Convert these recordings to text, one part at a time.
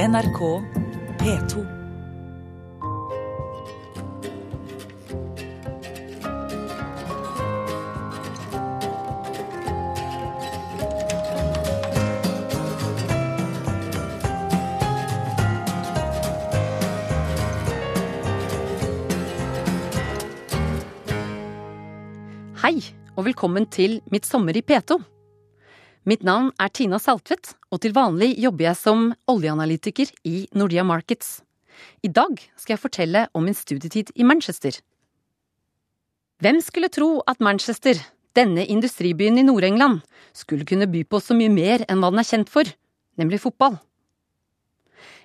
NRK P2. Hei, og velkommen til Mitt sommer i P2. Mitt navn er Tina Saltvedt, og til vanlig jobber jeg som oljeanalytiker i Nordea Markets. I dag skal jeg fortelle om min studietid i Manchester. Hvem skulle tro at Manchester, denne industribyen i Nord-England, skulle kunne by på så mye mer enn hva den er kjent for, nemlig fotball?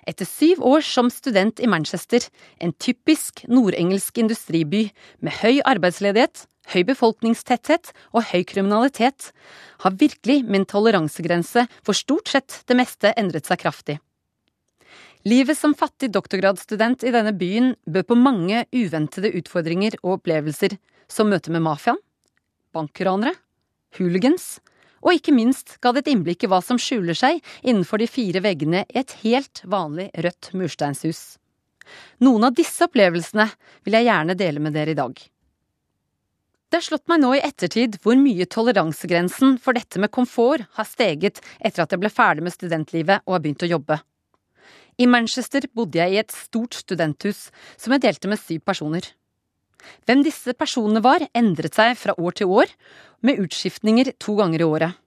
Etter syv år som student i Manchester, en typisk nordengelsk industriby med høy arbeidsledighet, høy befolkningstetthet og høy kriminalitet, har virkelig min toleransegrense for stort sett det meste endret seg kraftig. Livet som fattig doktorgradsstudent i denne byen bød på mange uventede utfordringer og opplevelser, som møte med mafiaen, bankranere, hooligans, og ikke minst ga det et innblikk i hva som skjuler seg innenfor de fire veggene i et helt vanlig rødt mursteinshus. Noen av disse opplevelsene vil jeg gjerne dele med dere i dag. Det har slått meg nå i ettertid hvor mye toleransegrensen for dette med komfort har steget etter at jeg ble ferdig med studentlivet og har begynt å jobbe. I Manchester bodde jeg i et stort studenthus som jeg delte med syv personer. Hvem disse personene var, endret seg fra år til år, med utskiftninger to ganger i året.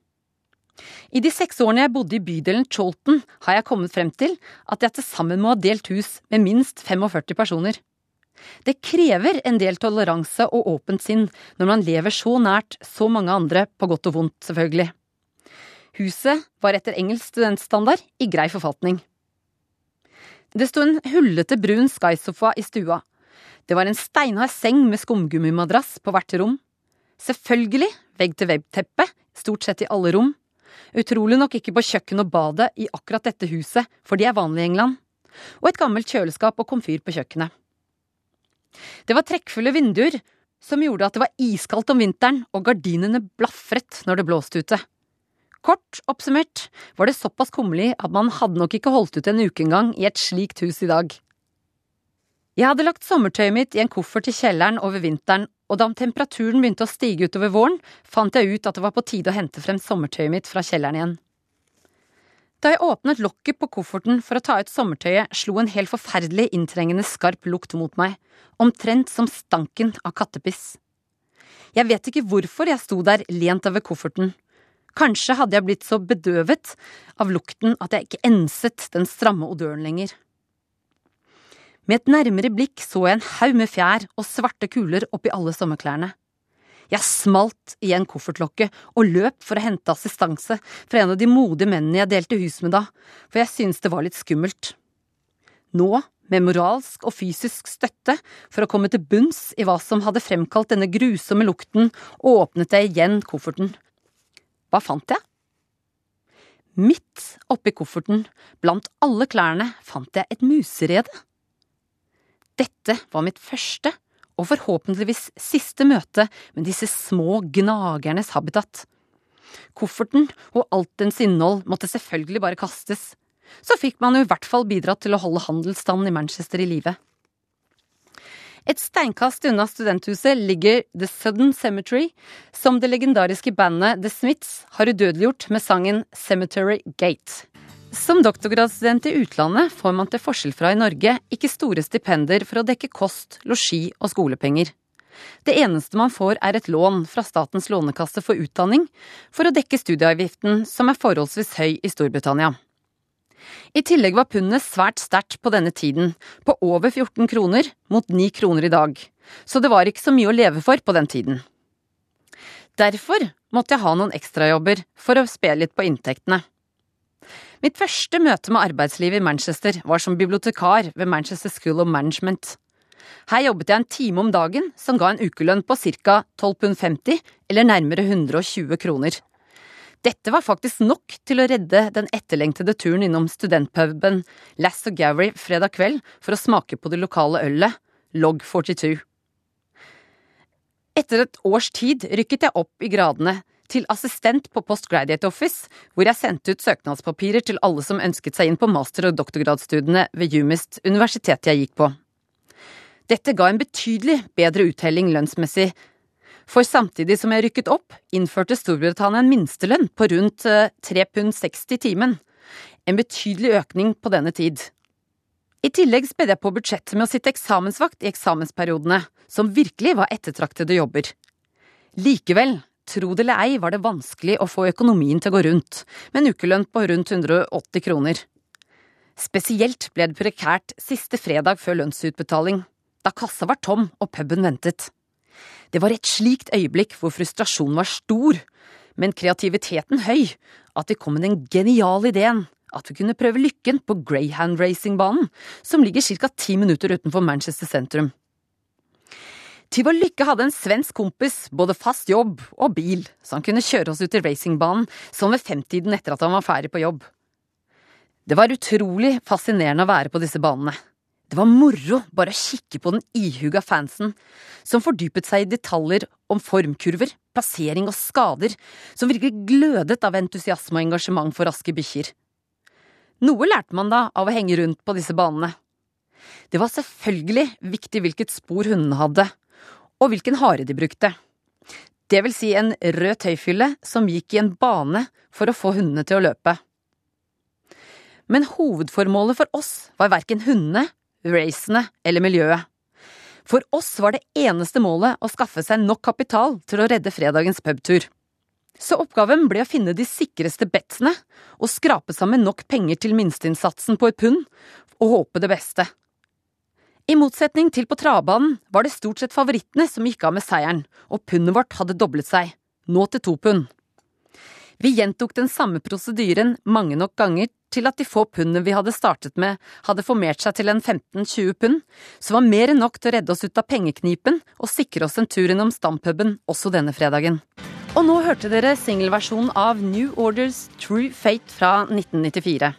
I de seks årene jeg bodde i bydelen Cholton, har jeg kommet frem til at jeg til sammen må ha delt hus med minst 45 personer. Det krever en del toleranse og åpent sinn når man lever så nært så mange andre, på godt og vondt, selvfølgelig. Huset var etter engelsk studentstandard i grei forfatning. Det sto en hullete brun skysofa i stua. Det var en steinhard seng med skumgummimadrass på hvert rom. Selvfølgelig vegg-til-vegg-teppe, stort sett i alle rom. Utrolig nok ikke på kjøkkenet og badet i akkurat dette huset, for de er vanlige i England. Og et gammelt kjøleskap og komfyr på kjøkkenet. Det var trekkfulle vinduer, som gjorde at det var iskaldt om vinteren og gardinene blafret når det blåste ute. Kort oppsummert var det såpass kummerlig at man hadde nok ikke holdt ut en uke engang i et slikt hus i dag. Jeg hadde lagt sommertøyet mitt i en koffert i kjelleren over vinteren, og da temperaturen begynte å stige utover våren, fant jeg ut at det var på tide å hente frem sommertøyet mitt fra kjelleren igjen. Da jeg åpnet lokket på kofferten for å ta ut sommertøyet, slo en helt forferdelig inntrengende skarp lukt mot meg, omtrent som stanken av kattepiss. Jeg vet ikke hvorfor jeg sto der lent over kofferten. Kanskje hadde jeg blitt så bedøvet av lukten at jeg ikke enset den stramme odøren lenger. Med et nærmere blikk så jeg en haug med fjær og svarte kuler oppi alle sommerklærne. Jeg smalt igjen koffertlokket og løp for å hente assistanse fra en av de modige mennene jeg delte hus med da, for jeg syntes det var litt skummelt. Nå, med moralsk og fysisk støtte for å komme til bunns i hva som hadde fremkalt denne grusomme lukten, åpnet jeg igjen kofferten. Hva fant jeg? Midt oppi kofferten, blant alle klærne, fant jeg et muserede. Dette var mitt første og forhåpentligvis siste møte med disse små gnagernes habitat. Kofferten og alt dens innhold måtte selvfølgelig bare kastes. Så fikk man jo i hvert fall bidratt til å holde handelsstanden i Manchester i live. Et steinkast unna studenthuset ligger The Sudden Cemetery, som det legendariske bandet The Smiths har udødeliggjort med sangen Cemetery Gate. Som doktorgradsstudent i utlandet får man til forskjell fra i Norge ikke store stipender for å dekke kost, losji og skolepenger. Det eneste man får er et lån fra Statens lånekasse for utdanning, for å dekke studieavgiften som er forholdsvis høy i Storbritannia. I tillegg var pundet svært sterkt på denne tiden, på over 14 kroner mot 9 kroner i dag, så det var ikke så mye å leve for på den tiden. Derfor måtte jeg ha noen ekstrajobber for å spe litt på inntektene. Mitt første møte med arbeidslivet i Manchester var som bibliotekar ved Manchester School of Management. Her jobbet jeg en time om dagen, som ga en ukelønn på ca 12 pund 50, eller nærmere 120 kroner. Dette var faktisk nok til å redde den etterlengtede turen innom studentpuben Lass og Gowry fredag kveld for å smake på det lokale ølet, Log 42. Etter et års tid rykket jeg opp i gradene til assistent på Postgraduate Office, hvor jeg sendte ut søknadspapirer til alle som ønsket seg inn på master- og doktorgradsstudiene ved Humist, universitetet jeg gikk på. Dette ga en betydelig bedre uttelling lønnsmessig, for samtidig som jeg rykket opp, innførte Storbritannia en minstelønn på rundt 3 eh, pund 60 timen, en betydelig økning på denne tid. I tillegg spedde jeg på budsjettet med å sitte eksamensvakt i eksamensperiodene, som virkelig var ettertraktede jobber. Likevel, tro det eller ei, var det vanskelig å få økonomien til å gå rundt, med en ukelønn på rundt 180 kroner. Spesielt ble det prekært siste fredag før lønnsutbetaling, da kassa var tom og puben ventet. Det var et slikt øyeblikk hvor frustrasjonen var stor, men kreativiteten høy, at vi kom med den geniale ideen at vi kunne prøve lykken på Greyhound Racing-banen, som ligger ca. ti minutter utenfor Manchester sentrum. Til vår lykke hadde en svensk kompis både fast jobb og bil, så han kunne kjøre oss ut til racingbanen sånn ved femtiden etter at han var ferdig på jobb. Det var utrolig fascinerende å være på disse banene. Det var moro bare å kikke på den ihuga fansen, som fordypet seg i detaljer om formkurver, plassering og skader, som virkelig glødet av entusiasme og engasjement for raske bikkjer. Noe lærte man da av å henge rundt på disse banene. Det var selvfølgelig viktig hvilket spor hundene hadde, og hvilken hare de brukte. Det vil si en rød tøyfylle som gikk i en bane for å få hundene til å løpe. Men hovedformålet for oss var verken hundene racene eller miljøet. For oss var det eneste målet å skaffe seg nok kapital til å redde fredagens pubtur. Så oppgaven ble å finne de sikreste betsene og skrape sammen nok penger til minsteinnsatsen på et pund, og håpe det beste. I motsetning til på travbanen var det stort sett favorittene som gikk av med seieren, og pundet vårt hadde doblet seg, nå til to pund. Vi gjentok den samme prosedyren mange nok ganger til at de få pundene vi hadde startet med, hadde formert seg til en 15–20 pund, som var mer enn nok til å redde oss ut av pengeknipen og sikre oss en tur innom stampuben også denne fredagen. Og nå hørte dere singelversjonen av New Orders True Fate fra 1994.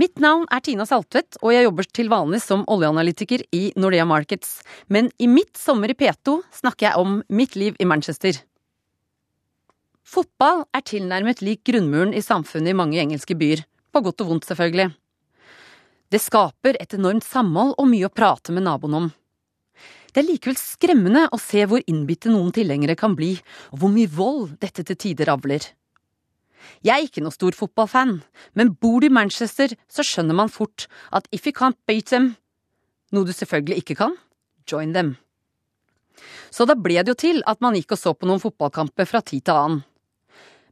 Mitt navn er Tina Saltvedt, og jeg jobber til vanlig som oljeanalytiker i Nordea Markets. Men i mitt sommer i P2 snakker jeg om mitt liv i Manchester. Fotball er tilnærmet lik grunnmuren i samfunnet i mange engelske byer, på godt og vondt selvfølgelig. Det skaper et enormt samhold og mye å prate med naboen om. Det er likevel skremmende å se hvor innbitte noen tilhengere kan bli, og hvor mye vold dette til tider avler. Jeg er ikke noe stor fotballfan, men bor du i Manchester, så skjønner man fort at if you can't beat them, noe du selvfølgelig ikke kan, join them. Så da ble det jo til at man gikk og så på noen fotballkamper fra tid til annen.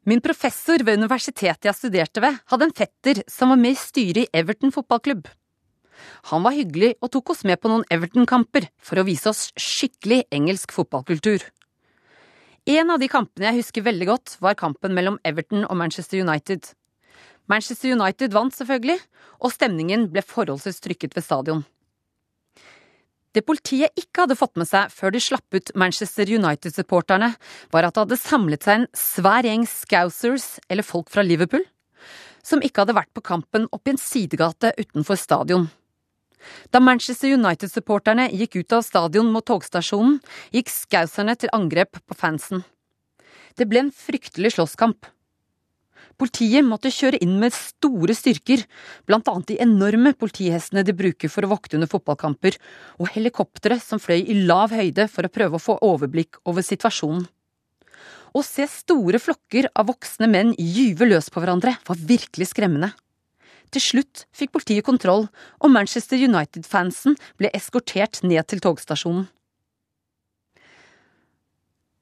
Min professor ved universitetet jeg studerte ved, hadde en fetter som var med i styret i Everton fotballklubb. Han var hyggelig og tok oss med på noen Everton-kamper for å vise oss skikkelig engelsk fotballkultur. En av de kampene jeg husker veldig godt, var kampen mellom Everton og Manchester United. Manchester United vant selvfølgelig, og stemningen ble forholdsvis trykket ved stadion. Det politiet ikke hadde fått med seg før de slapp ut Manchester United-supporterne, var at det hadde samlet seg en svær gjeng scousers, eller folk fra Liverpool, som ikke hadde vært på kampen oppi en sidegate utenfor stadion. Da Manchester United-supporterne gikk ut av stadion mot togstasjonen, gikk skauserne til angrep på fansen. Det ble en fryktelig slåsskamp. Politiet måtte kjøre inn med store styrker, blant annet de enorme politihestene de bruker for å vokte under fotballkamper, og helikoptre som fløy i lav høyde for å prøve å få overblikk over situasjonen. Å se store flokker av voksne menn gyve løs på hverandre var virkelig skremmende. Til slutt fikk politiet kontroll, og Manchester United-fansen ble eskortert ned til togstasjonen.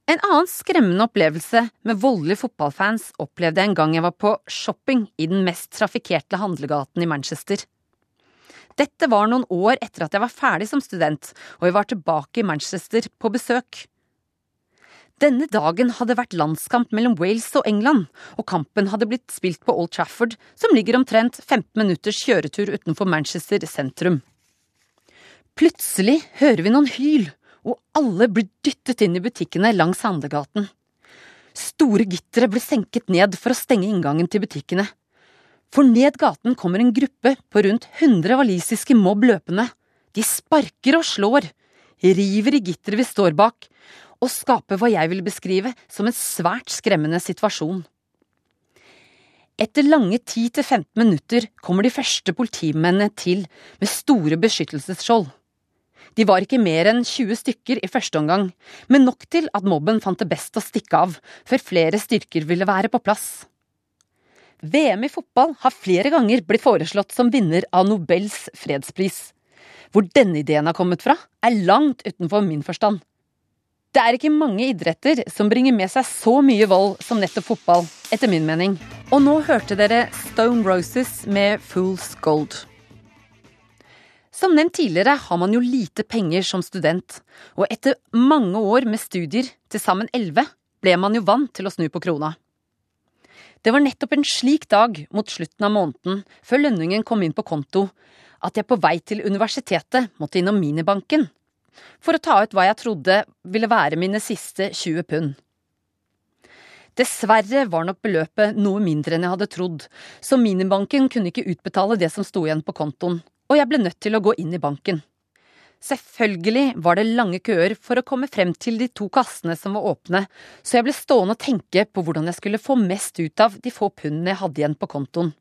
En annen skremmende opplevelse med voldelige fotballfans opplevde jeg en gang jeg var på shopping i den mest trafikkerte handlegaten i Manchester. Dette var noen år etter at jeg var ferdig som student, og jeg var tilbake i Manchester på besøk. Denne dagen hadde vært landskamp mellom Wales og England, og kampen hadde blitt spilt på Old Trafford, som ligger omtrent 15 minutters kjøretur utenfor Manchester sentrum. Plutselig hører vi noen hyl, og alle blir dyttet inn i butikkene langs handlegaten. Store gittere blir senket ned for å stenge inngangen til butikkene. For ned gaten kommer en gruppe på rundt 100 walisiske mobb løpende. De sparker og slår, river i gitteret vi står bak, og skape hva jeg vil beskrive som en svært skremmende situasjon. Etter lange 10–15 minutter kommer de første politimennene til med store beskyttelsesskjold. De var ikke mer enn 20 stykker i første omgang, men nok til at mobben fant det best å stikke av, før flere styrker ville være på plass. VM i fotball har flere ganger blitt foreslått som vinner av Nobels fredspris. Hvor denne ideen har kommet fra, er langt utenfor min forstand. Det er ikke mange idretter som bringer med seg så mye vold som nettopp fotball, etter min mening. Og nå hørte dere Stone Roses med Fool's Gold. Som nevnt tidligere har man jo lite penger som student, og etter mange år med studier, til sammen elleve, ble man jo vant til å snu på krona. Det var nettopp en slik dag mot slutten av måneden, før lønningen kom inn på konto, at jeg på vei til universitetet måtte innom minibanken for å ta ut hva jeg trodde ville være mine siste 20 pund. Dessverre var nok beløpet noe mindre enn jeg hadde trodd, så minibanken kunne ikke utbetale det som sto igjen på kontoen, og jeg ble nødt til å gå inn i banken. Selvfølgelig var det lange køer for å komme frem til de to kassene som var åpne, så jeg ble stående og tenke på hvordan jeg skulle få mest ut av de få pundene jeg hadde igjen på kontoen.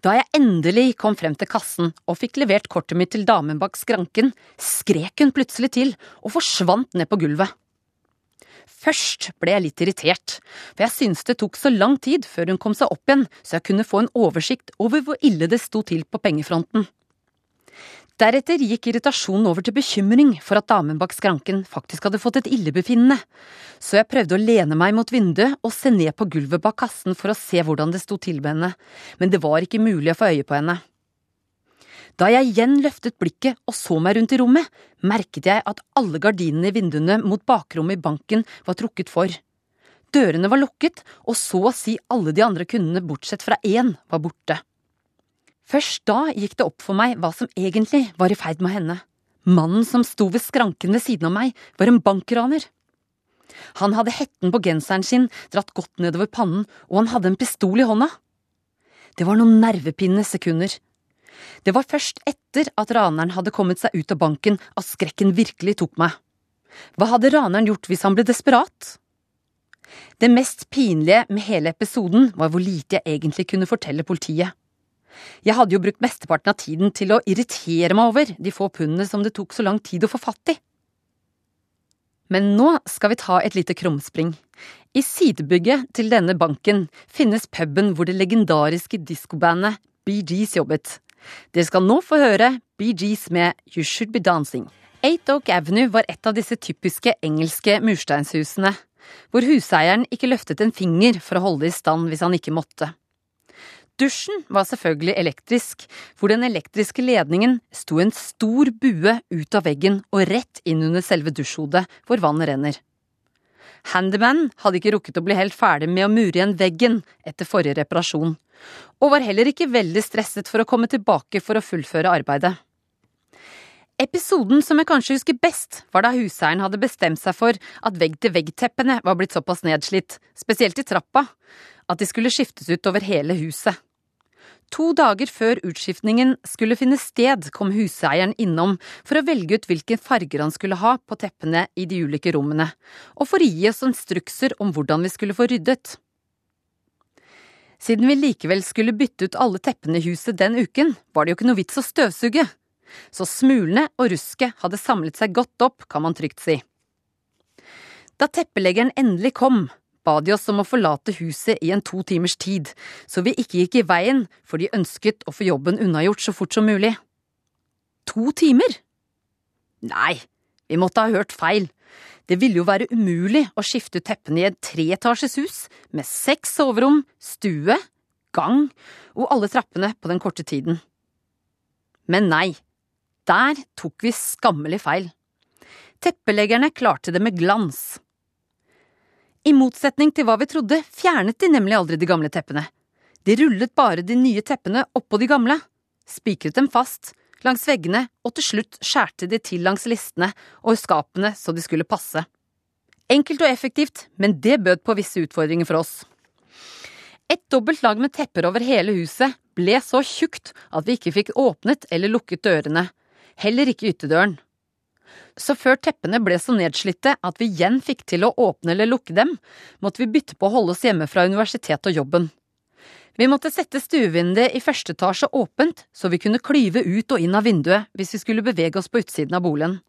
Da jeg endelig kom frem til kassen og fikk levert kortet mitt til damen bak skranken, skrek hun plutselig til og forsvant ned på gulvet. Først ble jeg litt irritert, for jeg syntes det tok så lang tid før hun kom seg opp igjen så jeg kunne få en oversikt over hvor ille det sto til på pengefronten. Deretter gikk irritasjonen over til bekymring for at damen bak skranken faktisk hadde fått et illebefinnende, så jeg prøvde å lene meg mot vinduet og se ned på gulvet bak kassen for å se hvordan det sto til med henne, men det var ikke mulig å få øye på henne. Da jeg igjen løftet blikket og så meg rundt i rommet, merket jeg at alle gardinene i vinduene mot bakrommet i banken var trukket for. Dørene var lukket, og så å si alle de andre kundene bortsett fra én var borte. Først da gikk det opp for meg hva som egentlig var i ferd med å hende. Mannen som sto ved skranken ved siden av meg, var en bankraner. Han hadde hetten på genseren sin dratt godt nedover pannen, og han hadde en pistol i hånda. Det var noen nervepinne sekunder. Det var først etter at raneren hadde kommet seg ut av banken at skrekken virkelig tok meg. Hva hadde raneren gjort hvis han ble desperat? Det mest pinlige med hele episoden var hvor lite jeg egentlig kunne fortelle politiet. Jeg hadde jo brukt mesteparten av tiden til å irritere meg over de få pundene som det tok så lang tid å få fatt i. Men nå skal vi ta et lite krumspring. I sidebygget til denne banken finnes puben hvor det legendariske diskobandet Bee Gees jobbet. Dere skal nå få høre Bee Gees med You Should Be Dancing. Eight Oak Avenue var et av disse typiske engelske mursteinshusene, hvor huseieren ikke løftet en finger for å holde det i stand hvis han ikke måtte. Dusjen var selvfølgelig elektrisk, hvor den elektriske ledningen sto en stor bue ut av veggen og rett inn under selve dusjhodet, hvor vannet renner. Handyman hadde ikke rukket å bli helt ferdig med å mure igjen veggen etter forrige reparasjon, og var heller ikke veldig stresset for å komme tilbake for å fullføre arbeidet. Episoden som jeg kanskje husker best, var da huseieren hadde bestemt seg for at vegg-til-vegg-teppene var blitt såpass nedslitt, spesielt i trappa, at de skulle skiftes ut over hele huset. To dager før utskiftningen skulle finne sted, kom huseieren innom for å velge ut hvilke farger han skulle ha på teppene i de ulike rommene, og for å gi oss instrukser om hvordan vi skulle få ryddet. Siden vi likevel skulle bytte ut alle teppene i huset den uken, var det jo ikke noe vits å støvsuge, så smulene og rusket hadde samlet seg godt opp, kan man trygt si. Da teppeleggeren endelig kom, ba de oss om å forlate huset i en to timers tid, så vi ikke gikk i veien, for de ønsket å få jobben unnagjort så fort som mulig. To timer? Nei, vi måtte ha hørt feil. Det ville jo være umulig å skifte ut teppene i et treetasjes hus med seks soverom, stue, gang og alle trappene på den korte tiden. Men nei, der tok vi skammelig feil. Teppeleggerne klarte det med glans. I motsetning til hva vi trodde, fjernet de nemlig aldri de gamle teppene. De rullet bare de nye teppene oppå de gamle, spikret dem fast langs veggene og til slutt skjærte de til langs listene og skapene så de skulle passe. Enkelt og effektivt, men det bød på visse utfordringer for oss. Et dobbelt lag med tepper over hele huset ble så tjukt at vi ikke fikk åpnet eller lukket dørene, heller ikke ytterdøren. Så før teppene ble så nedslitte at vi igjen fikk til å åpne eller lukke dem, måtte vi bytte på å holde oss hjemme fra universitet og jobben. Vi måtte sette stuevinduet i første etasje åpent, så vi kunne klyve ut og inn av vinduet hvis vi skulle bevege oss på utsiden av boligen.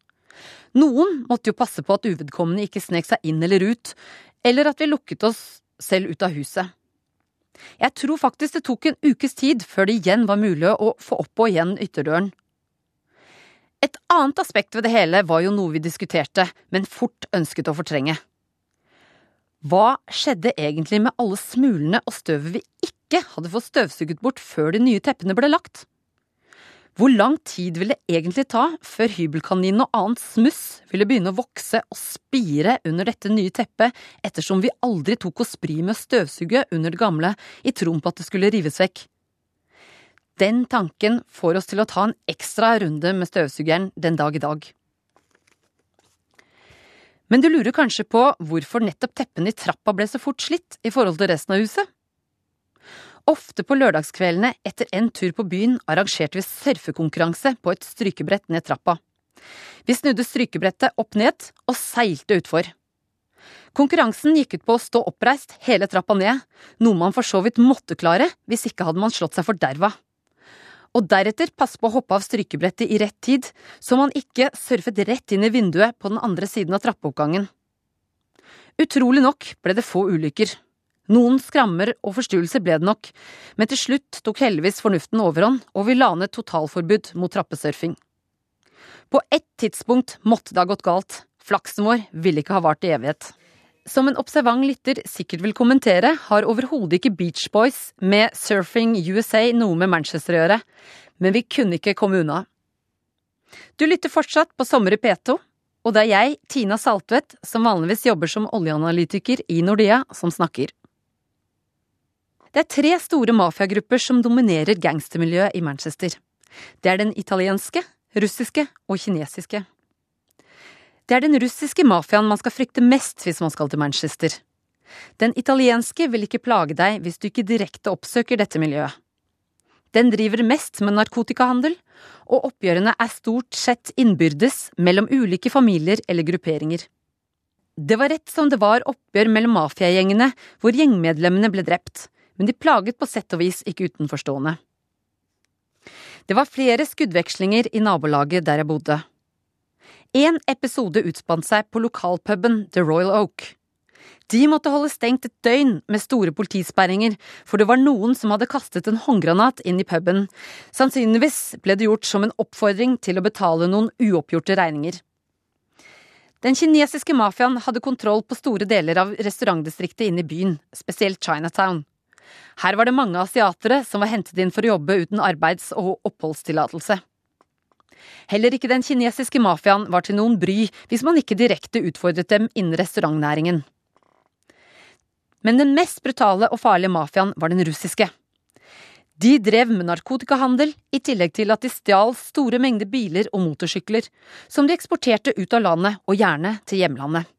Noen måtte jo passe på at uvedkommende ikke snek seg inn eller ut, eller at vi lukket oss selv ut av huset. Jeg tror faktisk det tok en ukes tid før det igjen var mulig å få opp og igjen ytterdøren. Et annet aspekt ved det hele var jo noe vi diskuterte, men fort ønsket å fortrenge. Hva skjedde egentlig med alle smulene og støvet vi ikke hadde fått støvsuget bort før de nye teppene ble lagt? Hvor lang tid ville det egentlig ta før hybelkaninen og annet smuss ville begynne å vokse og spire under dette nye teppet, ettersom vi aldri tok oss bry med å støvsuge under det gamle i troen på at det skulle rives vekk? Den tanken får oss til å ta en ekstra runde med støvsugeren den dag i dag. Men du lurer kanskje på hvorfor nettopp teppene i trappa ble så fort slitt i forhold til resten av huset? Ofte på lørdagskveldene etter en tur på byen arrangerte vi surfekonkurranse på et strykebrett ned trappa. Vi snudde strykebrettet opp ned og seilte utfor. Konkurransen gikk ut på å stå oppreist hele trappa ned, noe man for så vidt måtte klare, hvis ikke hadde man slått seg forderva. Og deretter passe på å hoppe av strykebrettet i rett tid, så man ikke surfet rett inn i vinduet på den andre siden av trappeoppgangen. Utrolig nok ble det få ulykker. Noen skrammer og forstyrrelser ble det nok, men til slutt tok heldigvis fornuften overhånd, og vi la ned totalforbud mot trappesurfing. På ett tidspunkt måtte det ha gått galt, flaksen vår ville ikke ha vart i evighet. Som en observant lytter sikkert vil kommentere, har overhodet ikke Beach Boys med Surfing USA noe med Manchester å gjøre, men vi kunne ikke komme unna. Du lytter fortsatt på Sommer i P2, og det er jeg, Tina Saltvedt, som vanligvis jobber som oljeanalytiker i Nordea, som snakker. Det er tre store mafiagrupper som dominerer gangstermiljøet i Manchester. Det er den italienske, russiske og kinesiske. Det er den russiske mafiaen man skal frykte mest hvis man skal til Manchester. Den italienske vil ikke plage deg hvis du ikke direkte oppsøker dette miljøet. Den driver mest med narkotikahandel, og oppgjørene er stort sett innbyrdes mellom ulike familier eller grupperinger. Det var rett som det var oppgjør mellom mafiagjengene hvor gjengmedlemmene ble drept, men de plaget på sett og vis ikke utenforstående. Det var flere skuddvekslinger i nabolaget der jeg bodde. En episode utspant seg på lokalpuben The Royal Oak. De måtte holde stengt et døgn med store politisperringer, for det var noen som hadde kastet en håndgranat inn i puben. Sannsynligvis ble det gjort som en oppfordring til å betale noen uoppgjorte regninger. Den kinesiske mafiaen hadde kontroll på store deler av restaurantdistriktet inne i byen, spesielt Chinatown. Her var det mange asiatere som var hentet inn for å jobbe uten arbeids- og oppholdstillatelse. Heller ikke den kinesiske mafiaen var til noen bry hvis man ikke direkte utfordret dem innen restaurantnæringen. Men den mest brutale og farlige mafiaen var den russiske. De drev med narkotikahandel, i tillegg til at de stjal store mengder biler og motorsykler, som de eksporterte ut av landet og gjerne til hjemlandet.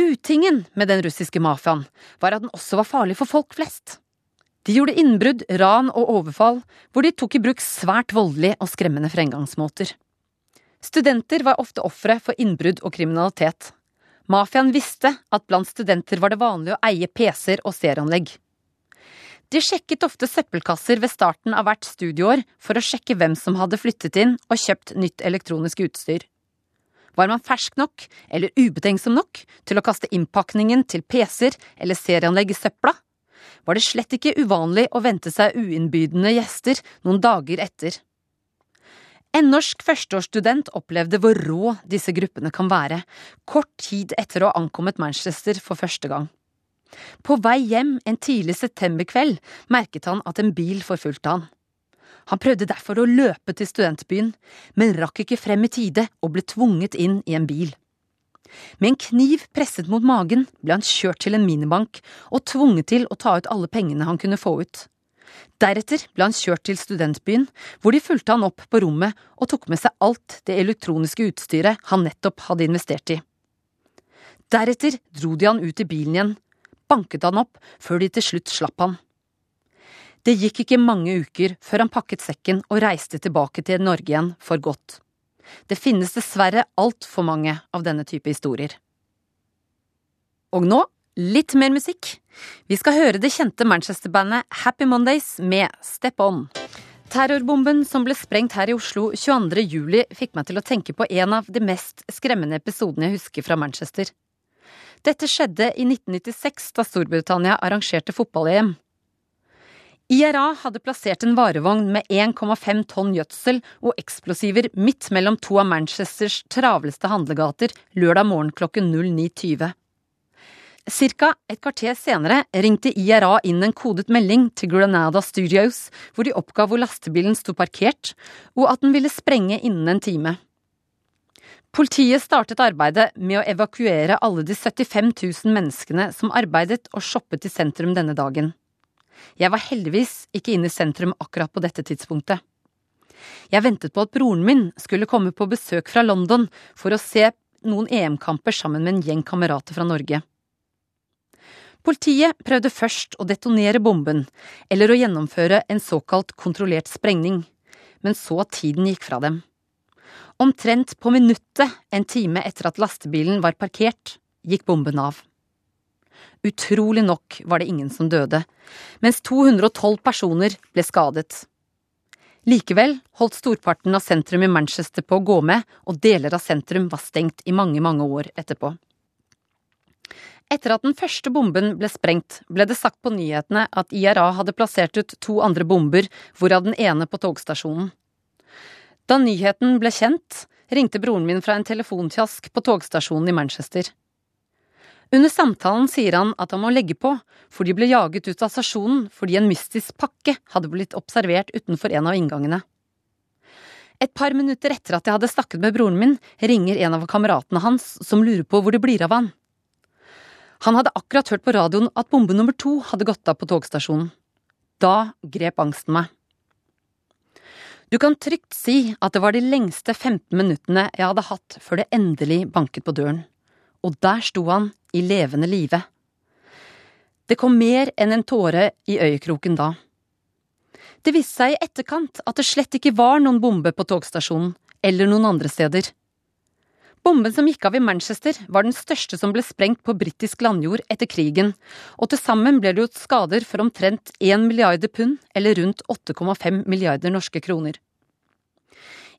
Utingen med den russiske mafiaen var at den også var farlig for folk flest. De gjorde innbrudd, ran og overfall, hvor de tok i bruk svært voldelige og skremmende fremgangsmåter. Studenter var ofte ofre for innbrudd og kriminalitet. Mafiaen visste at blant studenter var det vanlig å eie PC-er og stereoanlegg. De sjekket ofte søppelkasser ved starten av hvert studieår for å sjekke hvem som hadde flyttet inn og kjøpt nytt elektronisk utstyr. Var man fersk nok, eller ubetenksom nok, til å kaste innpakningen til PC-er eller serieanlegg i søpla? Var det slett ikke uvanlig å vente seg uinnbydende gjester noen dager etter. En norsk førsteårsstudent opplevde hvor rå disse gruppene kan være, kort tid etter å ha ankommet Manchester for første gang. På vei hjem en tidlig septemberkveld merket han at en bil forfulgte han. Han prøvde derfor å løpe til studentbyen, men rakk ikke frem i tide og ble tvunget inn i en bil. Med en kniv presset mot magen ble han kjørt til en minibank og tvunget til å ta ut alle pengene han kunne få ut. Deretter ble han kjørt til studentbyen, hvor de fulgte han opp på rommet og tok med seg alt det elektroniske utstyret han nettopp hadde investert i. Deretter dro de han ut i bilen igjen, banket han opp før de til slutt slapp han. Det gikk ikke mange uker før han pakket sekken og reiste tilbake til Norge igjen for godt. Det finnes dessverre altfor mange av denne type historier. Og nå litt mer musikk. Vi skal høre det kjente Manchester-bandet Happy Mondays med Step On. Terrorbomben som ble sprengt her i Oslo 22. juli, fikk meg til å tenke på en av de mest skremmende episodene jeg husker fra Manchester. Dette skjedde i 1996, da Storbritannia arrangerte fotball-EM. IRA hadde plassert en varevogn med 1,5 tonn gjødsel og eksplosiver midt mellom to av Manchesters travleste handlegater lørdag morgen klokken 09.20. Cirka et kvarter senere ringte IRA inn en kodet melding til Granada Studios, hvor de oppga hvor lastebilen sto parkert, og at den ville sprenge innen en time. Politiet startet arbeidet med å evakuere alle de 75 000 menneskene som arbeidet og shoppet i sentrum denne dagen. Jeg var heldigvis ikke inne i sentrum akkurat på dette tidspunktet. Jeg ventet på at broren min skulle komme på besøk fra London for å se noen EM-kamper sammen med en gjeng kamerater fra Norge. Politiet prøvde først å detonere bomben, eller å gjennomføre en såkalt kontrollert sprengning, men så tiden gikk fra dem. Omtrent på minuttet en time etter at lastebilen var parkert, gikk bomben av. Utrolig nok var det ingen som døde, mens 212 personer ble skadet. Likevel holdt storparten av sentrum i Manchester på å gå med, og deler av sentrum var stengt i mange, mange år etterpå. Etter at den første bomben ble sprengt, ble det sagt på nyhetene at IRA hadde plassert ut to andre bomber, hvorav den ene på togstasjonen. Da nyheten ble kjent, ringte broren min fra en telefonkiosk på togstasjonen i Manchester. Under samtalen sier han at han må legge på, for de ble jaget ut av stasjonen fordi en mystisk pakke hadde blitt observert utenfor en av inngangene. Et par minutter etter at jeg hadde snakket med broren min, ringer en av kameratene hans som lurer på hvor det blir av han. Han hadde akkurat hørt på radioen at bombe nummer to hadde gått av på togstasjonen. Da grep angsten meg. Du kan trygt si at det var de lengste 15 minuttene jeg hadde hatt før det endelig banket på døren. Og der sto han i levende live. Det kom mer enn en tåre i øyekroken da. Det viste seg i etterkant at det slett ikke var noen bombe på togstasjonen, eller noen andre steder. Bomben som gikk av i Manchester, var den største som ble sprengt på britisk landjord etter krigen, og til sammen ble det gjort skader for omtrent 1 milliarder pund, eller rundt 8,5 milliarder norske kroner.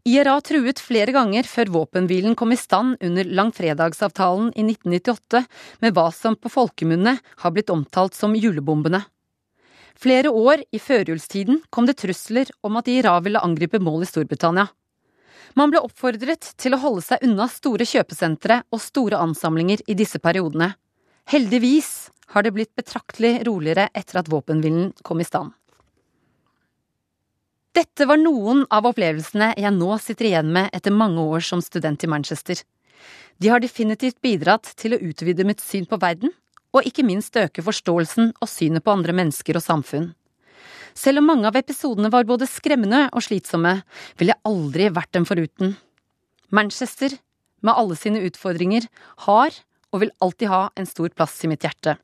IRA truet flere ganger før våpenhvilen kom i stand under langfredagsavtalen i 1998 med hva som på folkemunne har blitt omtalt som julebombene. Flere år i førjulstiden kom det trusler om at IRA ville angripe mål i Storbritannia. Man ble oppfordret til å holde seg unna store kjøpesentre og store ansamlinger i disse periodene. Heldigvis har det blitt betraktelig roligere etter at våpenhvilen kom i stand. Dette var noen av opplevelsene jeg nå sitter igjen med etter mange år som student i Manchester. De har definitivt bidratt til å utvide mitt syn på verden, og ikke minst øke forståelsen og synet på andre mennesker og samfunn. Selv om mange av episodene var både skremmende og slitsomme, ville jeg aldri vært dem foruten. Manchester, med alle sine utfordringer, har og vil alltid ha en stor plass i mitt hjerte.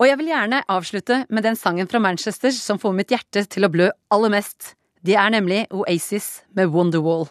Og jeg vil gjerne avslutte med den sangen fra Manchester som får mitt hjerte til å blø aller mest. Det er nemlig Oasis med Wonderwall.